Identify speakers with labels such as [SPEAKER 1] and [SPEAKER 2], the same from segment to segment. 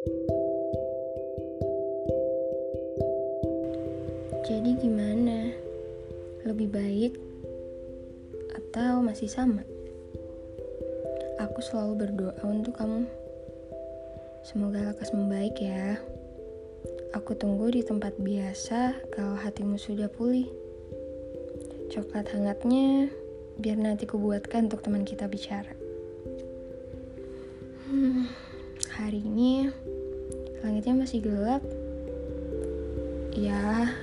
[SPEAKER 1] Jadi gimana? Lebih baik atau masih sama? Aku selalu berdoa untuk kamu. Semoga lekas membaik ya. Aku tunggu di tempat biasa kalau hatimu sudah pulih. Coklat hangatnya biar nanti kubuatkan untuk teman kita bicara. Langitnya masih gelap. Ya,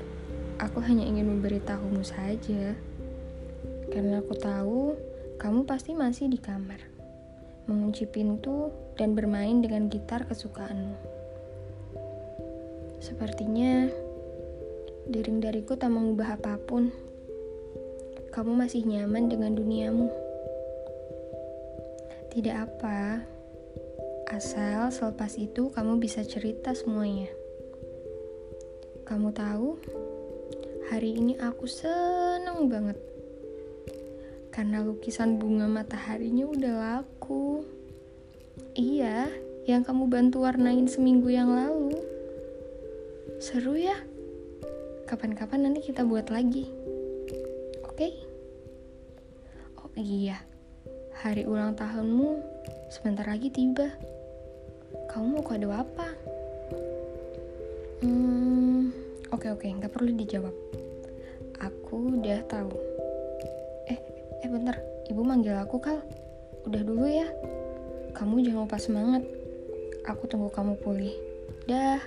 [SPEAKER 1] aku hanya ingin memberitahumu saja. Karena aku tahu kamu pasti masih di kamar. Mengunci pintu dan bermain dengan gitar kesukaanmu. Sepertinya dering dariku tak mengubah apa pun. Kamu masih nyaman dengan duniamu. Tidak apa, asal selepas itu kamu bisa cerita semuanya. Kamu tahu, hari ini aku seneng banget. Karena lukisan bunga mataharinya udah laku. Iya, yang kamu bantu warnain seminggu yang lalu. Seru ya? Kapan-kapan nanti kita buat lagi. Oke? Okay? Oh iya, hari ulang tahunmu sebentar lagi tiba. Kamu mau kado apa? Hmm, oke oke, okay. nggak perlu dijawab. Aku udah tahu. Eh, eh bentar, ibu manggil aku kal. Udah dulu ya. Kamu jangan lupa semangat. Aku tunggu kamu pulih. Dah.